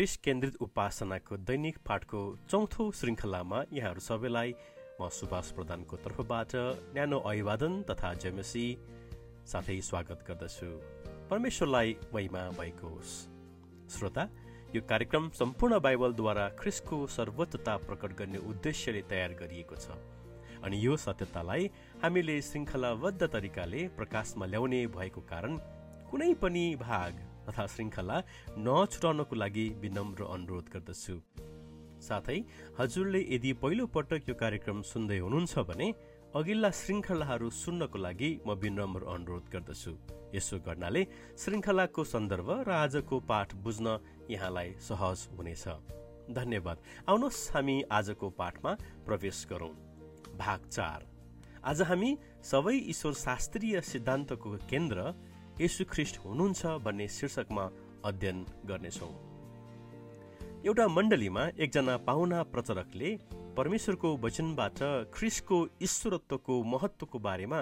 ख्रिस केन्द्रित उपासनाको दैनिक पाठको चौथो श्रृङ्खलामा यहाँहरू सबैलाई म सुभाष प्रधानको तर्फबाट न्यानो अभिवादन तथा जमेसी साथै स्वागत गर्दछु। परमेश्वरलाई महिमा भएको होस् श्रोता यो कार्यक्रम सम्पूर्ण बाइबलद्वारा ख्रिसको सर्वोच्चता प्रकट गर्ने उद्देश्यले तयार गरिएको छ अनि यो सत्यतालाई हामीले श्रृङ्खलाबद्ध तरिकाले प्रकाशमा ल्याउने भएको कारण कुनै पनि भाग तथा श्रृङ्खला नछुटाउनको लागि विनम्र अनुरोध गर्दछु। साथै हजुरले यदि पहिलो पटक यो कार्यक्रम सुन्दै हुनुहुन्छ भने अघिल्ला श्रृङ्खलाहरू सुन्नको लागि म विनम्र अनुरोध गर्दछु। यसो गर्नाले श्रृङ्खलाको सन्दर्भ र आजको पाठ बुझ्न यहाँलाई सहज हुनेछ। धन्यवाद। आउनुहोस् हामी आजको पाठमा प्रवेश गरौँ। भाग चार। आज हामी सबै ईश्वर शास्त्रीय सिद्धान्तको केन्द्र ख्रिस्ट हुनुहुन्छ भन्ने शीर्षकमा अध्ययन गर्नेछौँ। एउटा मण्डलीमा एकजना पाहुना प्रचारकले परमेश्वरको वचनबाट ख्रिस्टको ईश्वरत्वको महत्वको बारेमा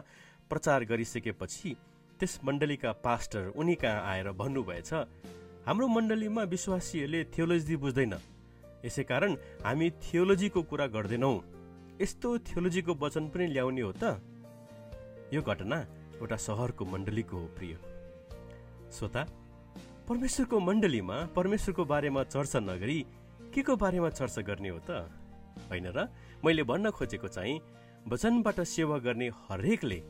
प्रचार गरिसकेपछि त्यस मण्डलीका पास्टर उनी कहाँ आएर भन्नुभएछ हाम्रो मण्डलीमा विश्वासीहरूले थियोलोजी बुझ्दैन। यसै कारण हामी थियोलोजीको कुरा गर्दैनौँ। यस्तो थियोलोजीको वचन पनि ल्याउने हो त? यो घटना एउटा सहरको मण्डलीको हो प्रिय। श्रोता परमेश्वरको मण्डलीमा परमेश्वरको बारेमा चर्चा नगरी के को बारेमा चर्चा गर्ने हो त? होइन र? मैले भन्न खोजेको चाहिँ वचनबाट सेवा गर्ने हरेकले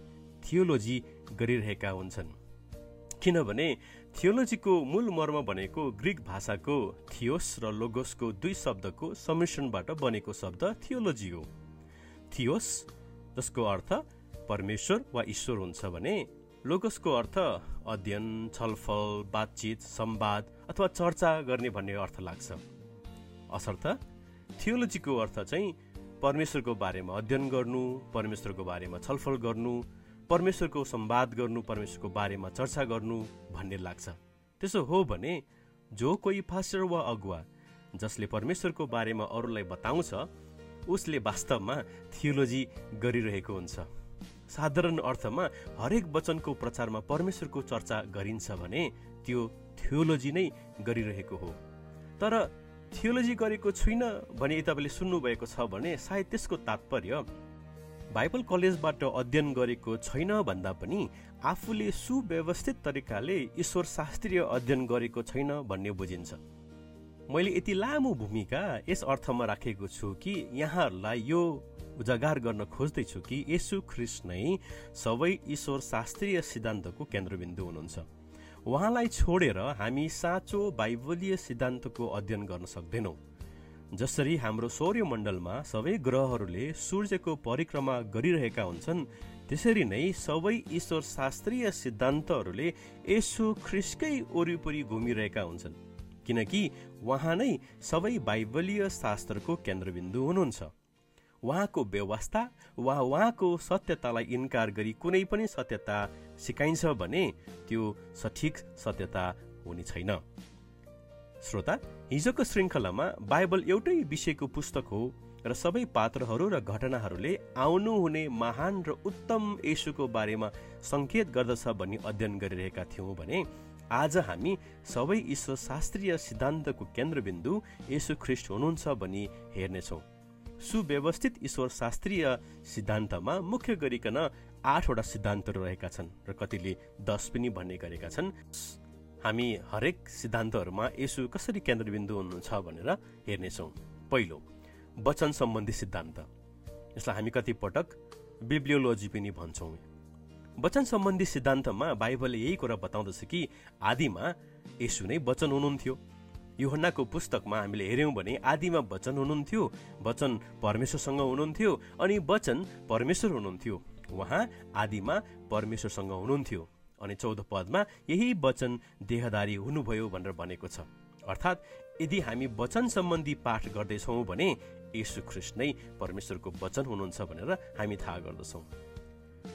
थियोलोजी गरिरहेका हुन्छन्। किनभने थियोलोजीको मूल मर्म भनेको ग्रिक भाषाको थियोस र लोगोसको दुई शब्दको सम्मिश्रणबाट बनेको शब्द थियोलोजी हो। थियोस जसको अर्थ परमेश्वर वा ईश्वर हुन्छ भने लोगसको अर्थ अध्ययन छलफल बातचित संवाद अथवा चर्चा गर्ने भन्ने अर्थ लाग्छ। असर्थ थियोलोजीको अर्थ चाहिँ परमेश्वरको बारेमा अध्ययन गर्नु परमेश्वरको बारेमा छलफल गर्नु परमेश्वरको संवाद गर्नु परमेश्वरको बारेमा चर्चा गर्नु भन्ने लाग्छ। त्यसो हो भने जो कोही फास्टर वा अगुवा जसले परमेश्वरको बारेमा अरूलाई बताउँछ उसले वास्तवमा थियोलोजी गरिरहेको हुन्छ। साधारण अर्थमा हरेक वचनको प्रचारमा परमेश्वरको चर्चा गरिन्छ भने त्यो थियोलोजी नै गरिरहेको हो। तर थियोलोजी गरेको छुइनँ भने तपाईँले सुन्नुभएको छ भने सायद त्यसको तात्पर्य बाइबल कलेजबाट अध्ययन गरेको छैन भन्दा पनि आफूले सुव्यवस्थित तरिकाले ईश्वर शास्त्रीय अध्ययन गरेको छैन भन्ने बुझिन्छ। मैले यति लामो भूमिका यस अर्थमा राखेको छु कि यहाँहरूलाई यो उजागर गर्न खोज्दैछु कि यसु ख्रिस्ट नै सबै ईश्वर शास्त्रीय सिद्धान्तको केन्द्रबिन्दु हुनुहुन्छ। उहाँलाई छोडेर हामी साँचो बाइबलीय सिद्धान्तको अध्ययन गर्न सक्दैनौँ। जसरी हाम्रो सौर्यमण्डलमा सबै ग्रहहरूले सूर्यको परिक्रमा गरिरहेका हुन्छन् त्यसरी नै सबै ईश्वर शास्त्रीय सिद्धान्तहरूले यसो ख्रिस्कै वरिपरि घुमिरहेका हुन्छन्। किनकि उहाँ नै सबै बाइबलीय शास्त्रको केन्द्रबिन्दु हुनुहुन्छ। उहाँको व्यवस्था वा उहाँको सत्यतालाई इन्कार गरी कुनै पनि सत्यता सिकाइन्छ भने त्यो सठिक सत्यता हुने छैन। श्रोता हिजोको श्रृङ्खलामा बाइबल एउटै विषयको पुस्तक हो र सबै पात्रहरू र घटनाहरूले आउनु हुने महान र उत्तम येसुको बारेमा सङ्केत गर्दछ भन्ने अध्ययन गरिरहेका थियौँ भने आज हामी सबै ईश्वर शास्त्रीय सिद्धान्तको केन्द्रबिन्दु येसु ख्रिस्ट हुनुहुन्छ भनी हेर्नेछौँ। सुव्यवस्थित ईश्वर शास्त्रीय सिद्धान्तमा मुख्य गरिकन आठवटा सिद्धान्तहरू रहेका छन् र कतिले दस पनि भन्ने गरेका छन्। हामी हरेक सिद्धान्तहरूमा यसो कसरी केन्द्रबिन्दु हुनुहुन्छ भनेर हेर्नेछौँ। पहिलो वचन सम्बन्धी सिद्धान्त। यसलाई हामी कति पटक बिब्लियोलोजी पनि भन्छौँ। वचन सम्बन्धी सिद्धान्तमा बाइबलले यही कुरा बताउँदछ कि आदिमा यसु नै वचन हुनुहुन्थ्यो। युहन्नाको पुस्तकमा हामीले हेऱ्यौँ भने आदिमा वचन हुनुहुन्थ्यो वचन परमेश्वरसँग हुनुहुन्थ्यो अनि वचन परमेश्वर हुनुहुन्थ्यो। उहाँ आदिमा परमेश्वरसँग हुनुहुन्थ्यो अनि चौध पदमा यही वचन देहदारी हुनुभयो भनेर भनेको छ। अर्थात् यदि हामी वचन सम्बन्धी पाठ गर्दैछौँ भने यशु ख्रिस्ट नै परमेश्वरको वचन हुनुहुन्छ भनेर हामी थाहा गर्दछौँ।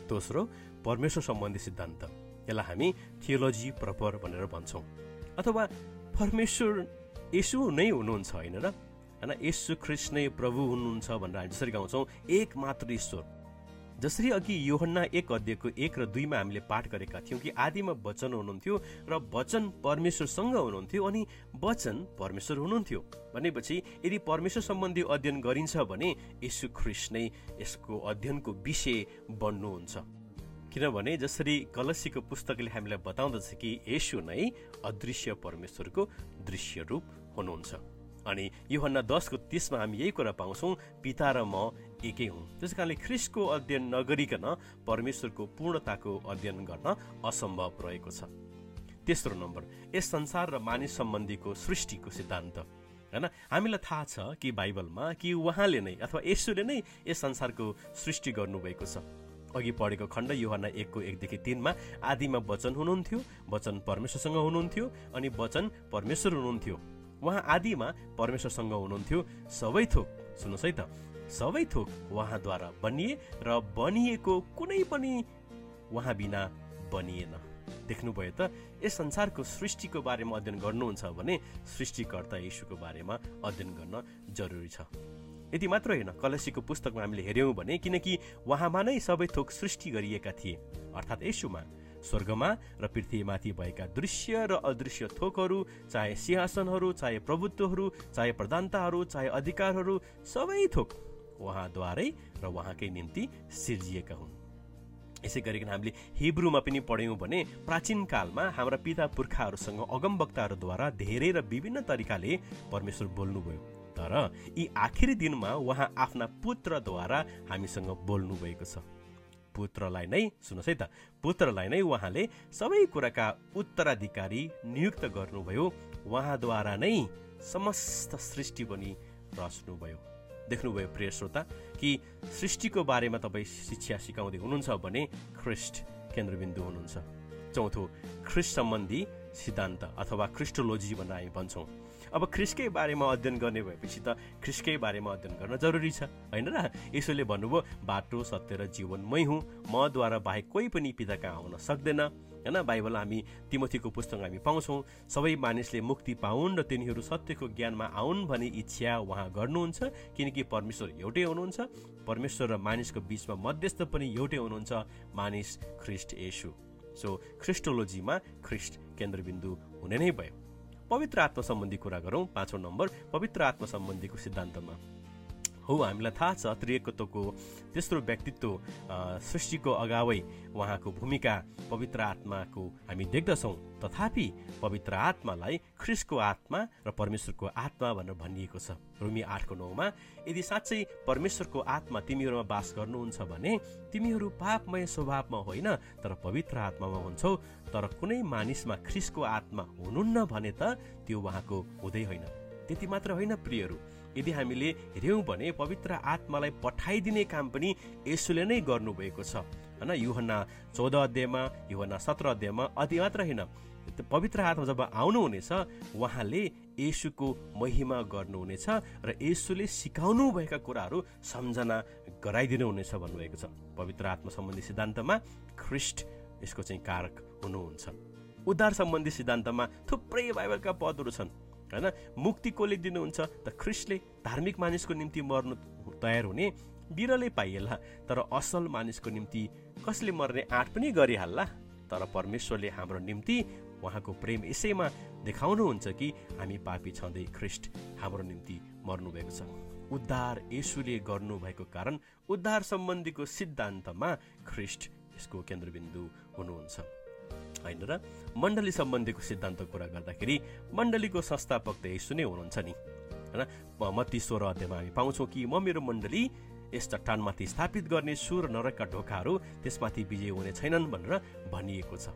दोस्रो परमेश्वर सम्बन्धी सिद्धान्त। यसलाई हामी थियोलोजी प्रपर भनेर भन्छौँ अथवा परमेश्वर यसु नै हुनुहुन्छ होइन र? होइन? यसु ख्रिस्ट प्रभु हुनुहुन्छ भनेर हामी जसरी गाउँछौँ एक मात्र ईश्वर। जसरी अघि योहन्ना एक अध्ययको एक र दुईमा हामीले पाठ गरेका थियौँ कि आदिमा वचन हुनुहुन्थ्यो र वचन परमेश्वरसँग हुनुहुन्थ्यो अनि वचन परमेश्वर हुनुहुन्थ्यो। भनेपछि यदि परमेश्वर सम्बन्धी अध्ययन गरिन्छ भने यशु ख्रिस नै यसको अध्ययनको विषय बन्नुहुन्छ। किनभने जसरी कलसीको पुस्तकले हामीलाई बताउँदछ कि यसु नै अदृश्य परमेश्वरको दृश्य रूप हुनुहुन्छ। अनि योभन्दा दसको तिसमा हामी यही कुरा पाउँछौँ पिता र म एकै हुँ। त्यस कारणले ख्रिसको अध्ययन नगरिकन परमेश्वरको पूर्णताको अध्ययन गर्न असम्भव रहेको छ। तेस्रो नम्बर यस संसार र मानिस सम्बन्धीको सृष्टिको सिद्धान्त। होइन हामीलाई थाहा छ कि बाइबलमा कि उहाँले नै अथवा यसुले नै यस संसारको सृष्टि गर्नुभएको छ। अघि पढेको खण्ड युहना एकको एकदेखि तिनमा आदिमा वचन हुनुहुन्थ्यो वचन परमेश्वरसँग हुनुहुन्थ्यो अनि वचन परमेश्वर हुनुहुन्थ्यो। उहाँ आदिमा परमेश्वरसँग हुनुहुन्थ्यो सबै थोक सुन्नुहोस् है त सबै थोक उहाँद्वारा बनिए र बनिएको कुनै पनि उहाँ बिना बनिएन। देख्नुभयो त यस संसारको सृष्टिको बारेमा अध्ययन गर्नुहुन्छ भने सृष्टिकर्ता यीशुको बारेमा अध्ययन गर्न जरुरी छ। यति मात्र होइन कलसीको पुस्तकमा हामीले हेऱ्यौँ भने किनकि उहाँमा नै सबै थोक सृष्टि गरिएका थिए। अर्थात् यसुमा स्वर्गमा र पृथ्वीमाथि भएका दृश्य र अदृश्य थोकहरू चाहे सिंहासनहरू चाहे प्रभुत्वहरू चाहे प्रधानताहरू चाहे अधिकारहरू सबै थोक उहाँद्वारै र उहाँकै निम्ति सिर्जिएका हुन्। यसै गरिकन हामीले हिब्रूमा पनि पढ्यौँ भने प्राचीन कालमा हाम्रा पिता पुर्खाहरूसँग अगमवक्ताहरूद्वारा धेरै र विभिन्न तरिकाले परमेश्वर बोल्नुभयो। तर यी आखिरी दिनमा उहाँ आफ्ना पुत्रद्वारा हामीसँग बोल्नु भएको छ। पुत्रलाई नै सुन्नुहोस् है त पुत्रलाई नै उहाँले सबै कुराका उत्तराधिकारी नियुक्त गर्नुभयो। उहाँद्वारा नै समस्त सृष्टि पनि रच्नुभयो। देख्नुभयो प्रिय श्रोता कि सृष्टिको बारेमा तपाईँ शिक्षा सिकाउँदै हुनुहुन्छ भने ख्रिस्ट केन्द्रबिन्दु हुनुहुन्छ। चौथो ख्रिस्ट सम्बन्धी सिद्धान्त अथवा क्रिस्टोलोजी भनेर हामी भन्छौँ। अब ख्रिस्कै बारेमा अध्ययन गर्ने भएपछि त ख्रिस्कै बारेमा अध्ययन गर्न जरुरी छ होइन र? यसोले भन्नुभयो बाटो सत्य र जीवन मै हुँ। मद्वारा बाहेक कोही पनि पिता कहाँ आउन सक्दैन। होइन? बाइबल हामी तिमोथीको पुस्तक हामी पाउँछौँ। सबै मानिसले मुक्ति पाउन् र तिनीहरू सत्यको ज्ञानमा आउन् भन्ने इच्छा उहाँ गर्नुहुन्छ किनकि परमेश्वर एउटै हुनुहुन्छ। परमेश्वर र मानिसको बिचमा मध्यस्थ पनि एउटै हुनुहुन्छ मानिस ख्रिस्ट यसु सो ख्रिस्टोलोजीमा ख्रिस्ट केन्द्रबिन्दु हुने नै भयो। पवित्र आत्मा सम्बन्धी कुरा गरौँ पाँचौँ नम्बर पवित्र आत्मा सम्बन्धीको सिद्धान्तमा। हो हामीलाई थाहा छ त्रिएकत्वको तेस्रो व्यक्तित्व सृष्टिको अगावै उहाँको भूमिका पवित्र आत्माको हामी देख्दछौँ। तथापि पवित्र आत्मालाई ख्रिसको आत्मा र परमेश्वरको आत्मा भनेर भनिएको छ। रुमी आठको नौमा यदि साँच्चै परमेश्वरको आत्मा तिमीहरूमा बास गर्नुहुन्छ भने तिमीहरू पापमय स्वभावमा होइन तर पवित्र आत्मामा हुन्छौ। तर कुनै मानिसमा ख्रिसको आत्मा हुनुहुन्न भने त त्यो उहाँको हुँदै होइन। त्यति मात्र होइन प्रियहरू। यदि हामीले हेऱ्यौँ भने पवित्र आत्मालाई पठाइदिने काम पनि यसुले नै गर्नुभएको छ। होइन युहना चौध अध्यायमा युहना सत्र अध्यायमा अति मात्र होइन। पवित्र आत्मा जब आउनुहुनेछ उहाँले यसुको महिमा गर्नुहुनेछ र यसुले सिकाउनु भएका कुराहरू सम्झना गराइदिनु हुनेछ भन्नुभएको छ। पवित्र आत्मा सम्बन्धी सिद्धान्तमा ख्रिस्ट यसको चाहिँ कारक हुनुहुन्छ। उद्धार सम्बन्धी सिद्धान्तमा थुप्रै बाइबलका पदहरू छन्। होइन? मुक्ति कसले दिनुहुन्छ? त ख्रिस्टले धार्मिक मानिसको निम्ति मर्नु तयार हुने बिरलै पाइएला। तर असल मानिसको निम्ति कसले मर्ने आँट पनि गरिहाल्ला? तर परमेश्वरले हाम्रो निम्ति उहाँको प्रेम यसैमा देखाउनुहुन्छ कि हामी पापी छँदै ख्रिस्ट हाम्रो निम्ति मर्नुभएको छ। उद्धार यसुले गर्नुभएको कारण उद्धार सम्बन्धीको सिद्धान्तमा ख्रिस्ट यसको केन्द्रबिन्दु हुनुहुन्छ। होइन र मण्डली सम्बन्धीको सिद्धान्त कुरा गर्दाखेरि मण्डलीको संस्थापक त यसो नै हुनुहुन्छ नि। होइन? मत्ती सोह्र अध्यायमा हामी पाउँछौँ कि म मेरो मण्डली यस चट्टानमाथि स्थापित गर्ने सुर नरकका ढोकाहरू त्यसमाथि विजय हुने छैनन् भनेर भनिएको छ।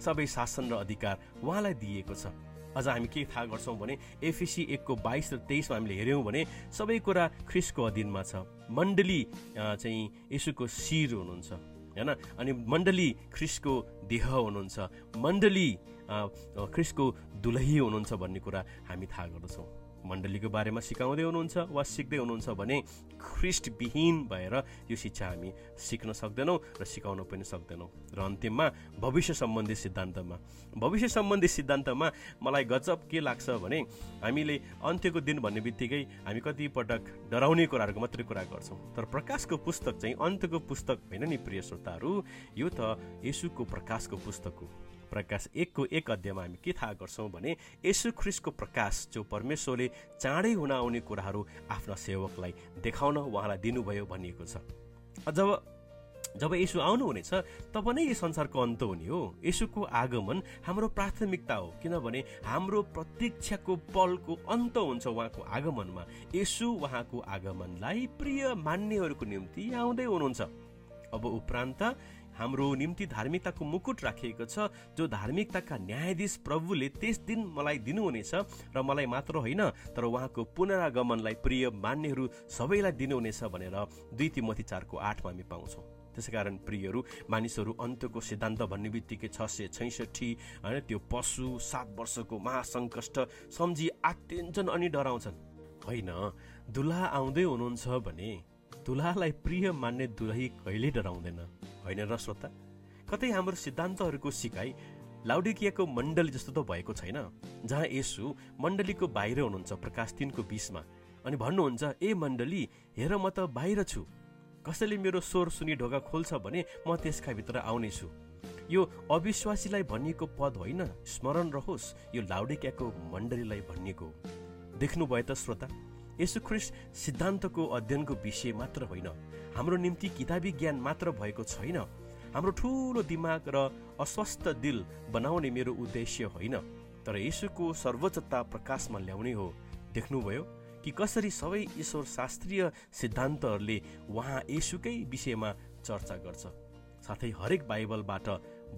सबै शासन र अधिकार उहाँलाई दिएको छ। अझ हामी के थाहा गर्छौँ भने एफिसी एकको बाइस र तेइसमा हामीले हेऱ्यौँ भने सबै कुरा ख्रिसको अधीनमा छ। मण्डली चाहिँ यसुको शिर हुनुहुन्छ। होइन? अनि मण्डली ख्रिसको देह हुनुहुन्छ। मण्डली ख्रिसको दुलही हुनुहुन्छ भन्ने कुरा हामी थाहा गर्दछौँ। मण्डलीको बारेमा सिकाउँदै हुनुहुन्छ वा सिक्दै हुनुहुन्छ भने ख्रिस्टविहीन भएर यो शिक्षा हामी सिक्न सक्दैनौँ र सिकाउन पनि सक्दैनौँ। र अन्तिममा भविष्य सम्बन्धी सिद्धान्तमा। भविष्य सम्बन्धी सिद्धान्तमा मलाई गजब के लाग्छ भने हामीले अन्त्यको दिन भन्ने बित्तिकै हामी कति पटक डराउने कुराहरूको मात्रै कुरा गर्छौँ। तर प्रकाशको पुस्तक चाहिँ अन्त्यको पुस्तक होइन नि प्रिय श्रोताहरू यो त यसुको प्रकाशको पुस्तक हो। प्रकाश एकको एक अध्यायमा हामी के थाहा गर्छौँ भने यसु ख्रिसको प्रकाश जो परमेश्वरले चाँडै हुन आउने कुराहरू आफ्ना सेवकलाई देखाउन उहाँलाई दिनुभयो भनिएको छ। जब जब यसो आउनुहुनेछ तब नै यस संसारको अन्त हुने हो। यसुको आगमन हाम्रो प्राथमिकता हो किनभने हाम्रो प्रतीक्षाको पलको अन्त हुन्छ उहाँको आगमनमा। यसु उहाँको आगमनलाई प्रिय मान्नेहरूको निम्ति आउँदै हुनुहुन्छ। अब उपरान्त हाम्रो निम्ति धार्मिकताको मुकुट राखिएको छ जो धार्मिकताका न्यायाधीश प्रभुले त्यस दिन मलाई दिनुहुनेछ र मलाई मात्र होइन तर उहाँको पुनरागमनलाई प्रिय मान्यहरू सबैलाई दिनुहुनेछ भनेर दुई तिमती चारको आठमा हामी पाउँछौँ। त्यसै कारण प्रियहरू मानिसहरू अन्त्यको सिद्धान्त भन्ने बित्तिकै छ सय छैसठी होइन त्यो पशु सात वर्षको महासङ्कष्ट सम्झी आत्तिन्छन् अनि डराउँछन्। होइन दुला आउँदै हुनुहुन्छ भने दुलालाई प्रिय मान्ने दुलही कहिले डराउँदैन। होइन र श्रोता? कतै हाम्रो सिद्धान्तहरूको सिकाइ लाउडिकियाको मण्डली जस्तो त भएको छैन जहाँ यसु मण्डलीको बाहिर हुनुहुन्छ प्रकाश तिनको बिचमा अनि भन्नुहुन्छ ए मण्डली हेर म त बाहिर छु। कसैले मेरो स्वर सुनि ढोका खोल्छ भने म त्यसका भित्र आउनेछु। यो अविश्वासीलाई भनिएको पद होइन स्मरण रहोस् यो लाउडिक्याको मण्डलीलाई भनिएको देख्नुभयो त श्रोता यसु ख्रिस्ट सिद्धान्तको अध्ययनको विषय मात्र होइन। हाम्रो निम्ति किताबी ज्ञान मात्र भएको छैन। हाम्रो ठुलो दिमाग र अस्वस्थ दिल बनाउने मेरो उद्देश्य होइन। तर यसुको सर्वोच्चता प्रकाशमा ल्याउने हो। देख्नुभयो कि कसरी सबै ईश्वर शास्त्रीय सिद्धान्तहरूले उहाँ यसुकै विषयमा चर्चा गर्छ। साथै हरेक बाइबलबाट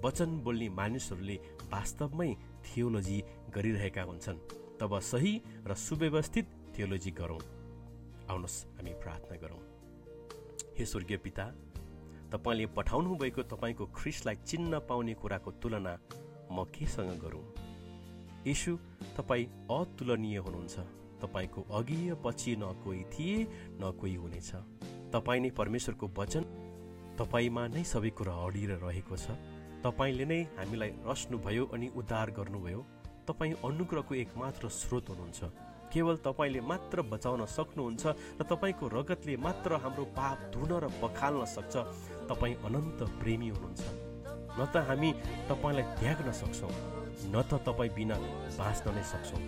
वचन बोल्ने मानिसहरूले वास्तवमै थियोलोजी गरिरहेका हुन्छन्। तब सही र सुव्यवस्थित थियोलोजी गरौँ। आउनुहोस् हामी प्रार्थना गरौँ। हे स्वर्गीय पिता तपाईँले पठाउनु भएको तपाईँको ख्रिसलाई चिन्न पाउने कुराको तुलना म केसँग गरौँ? यशु तपाईँ अतुलनीय हुनुहुन्छ। तपाईँको अघि पछि न कोही थिए न कोही हुनेछ। तपाईँ नै परमेश्वरको वचन तपाईँमा नै सबै कुरा अडिएर रहेको छ। तपाईँले नै हामीलाई रच्नुभयो अनि उद्धार गर्नुभयो। तपाईँ अनुग्रहको एकमात्र स्रोत हुनुहुन्छ। केवल तपाईँले मात्र बचाउन सक्नुहुन्छ र तपाईँको रगतले मात्र हाम्रो पाप धुन र पखाल्न सक्छ। तपाईँ अनन्त प्रेमी हुनुहुन्छ। न त हामी तपाईँलाई त्याग्न सक्छौँ न त तपाईँ बिना बाँच्न नै सक्छौँ।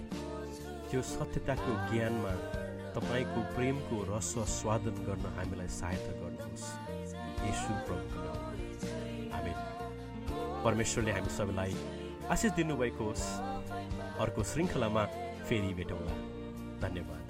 त्यो सत्यताको ज्ञानमा तपाईँको प्रेमको रस स्वादन गर्न हामीलाई सहायता गर्नुहोस्। यसु हामी परमेश्वरले हामी सबैलाई आशिष दिनुभएको होस्। अर्को श्रृङ्खलामा फेरि भेटौँला। धन्यवाद।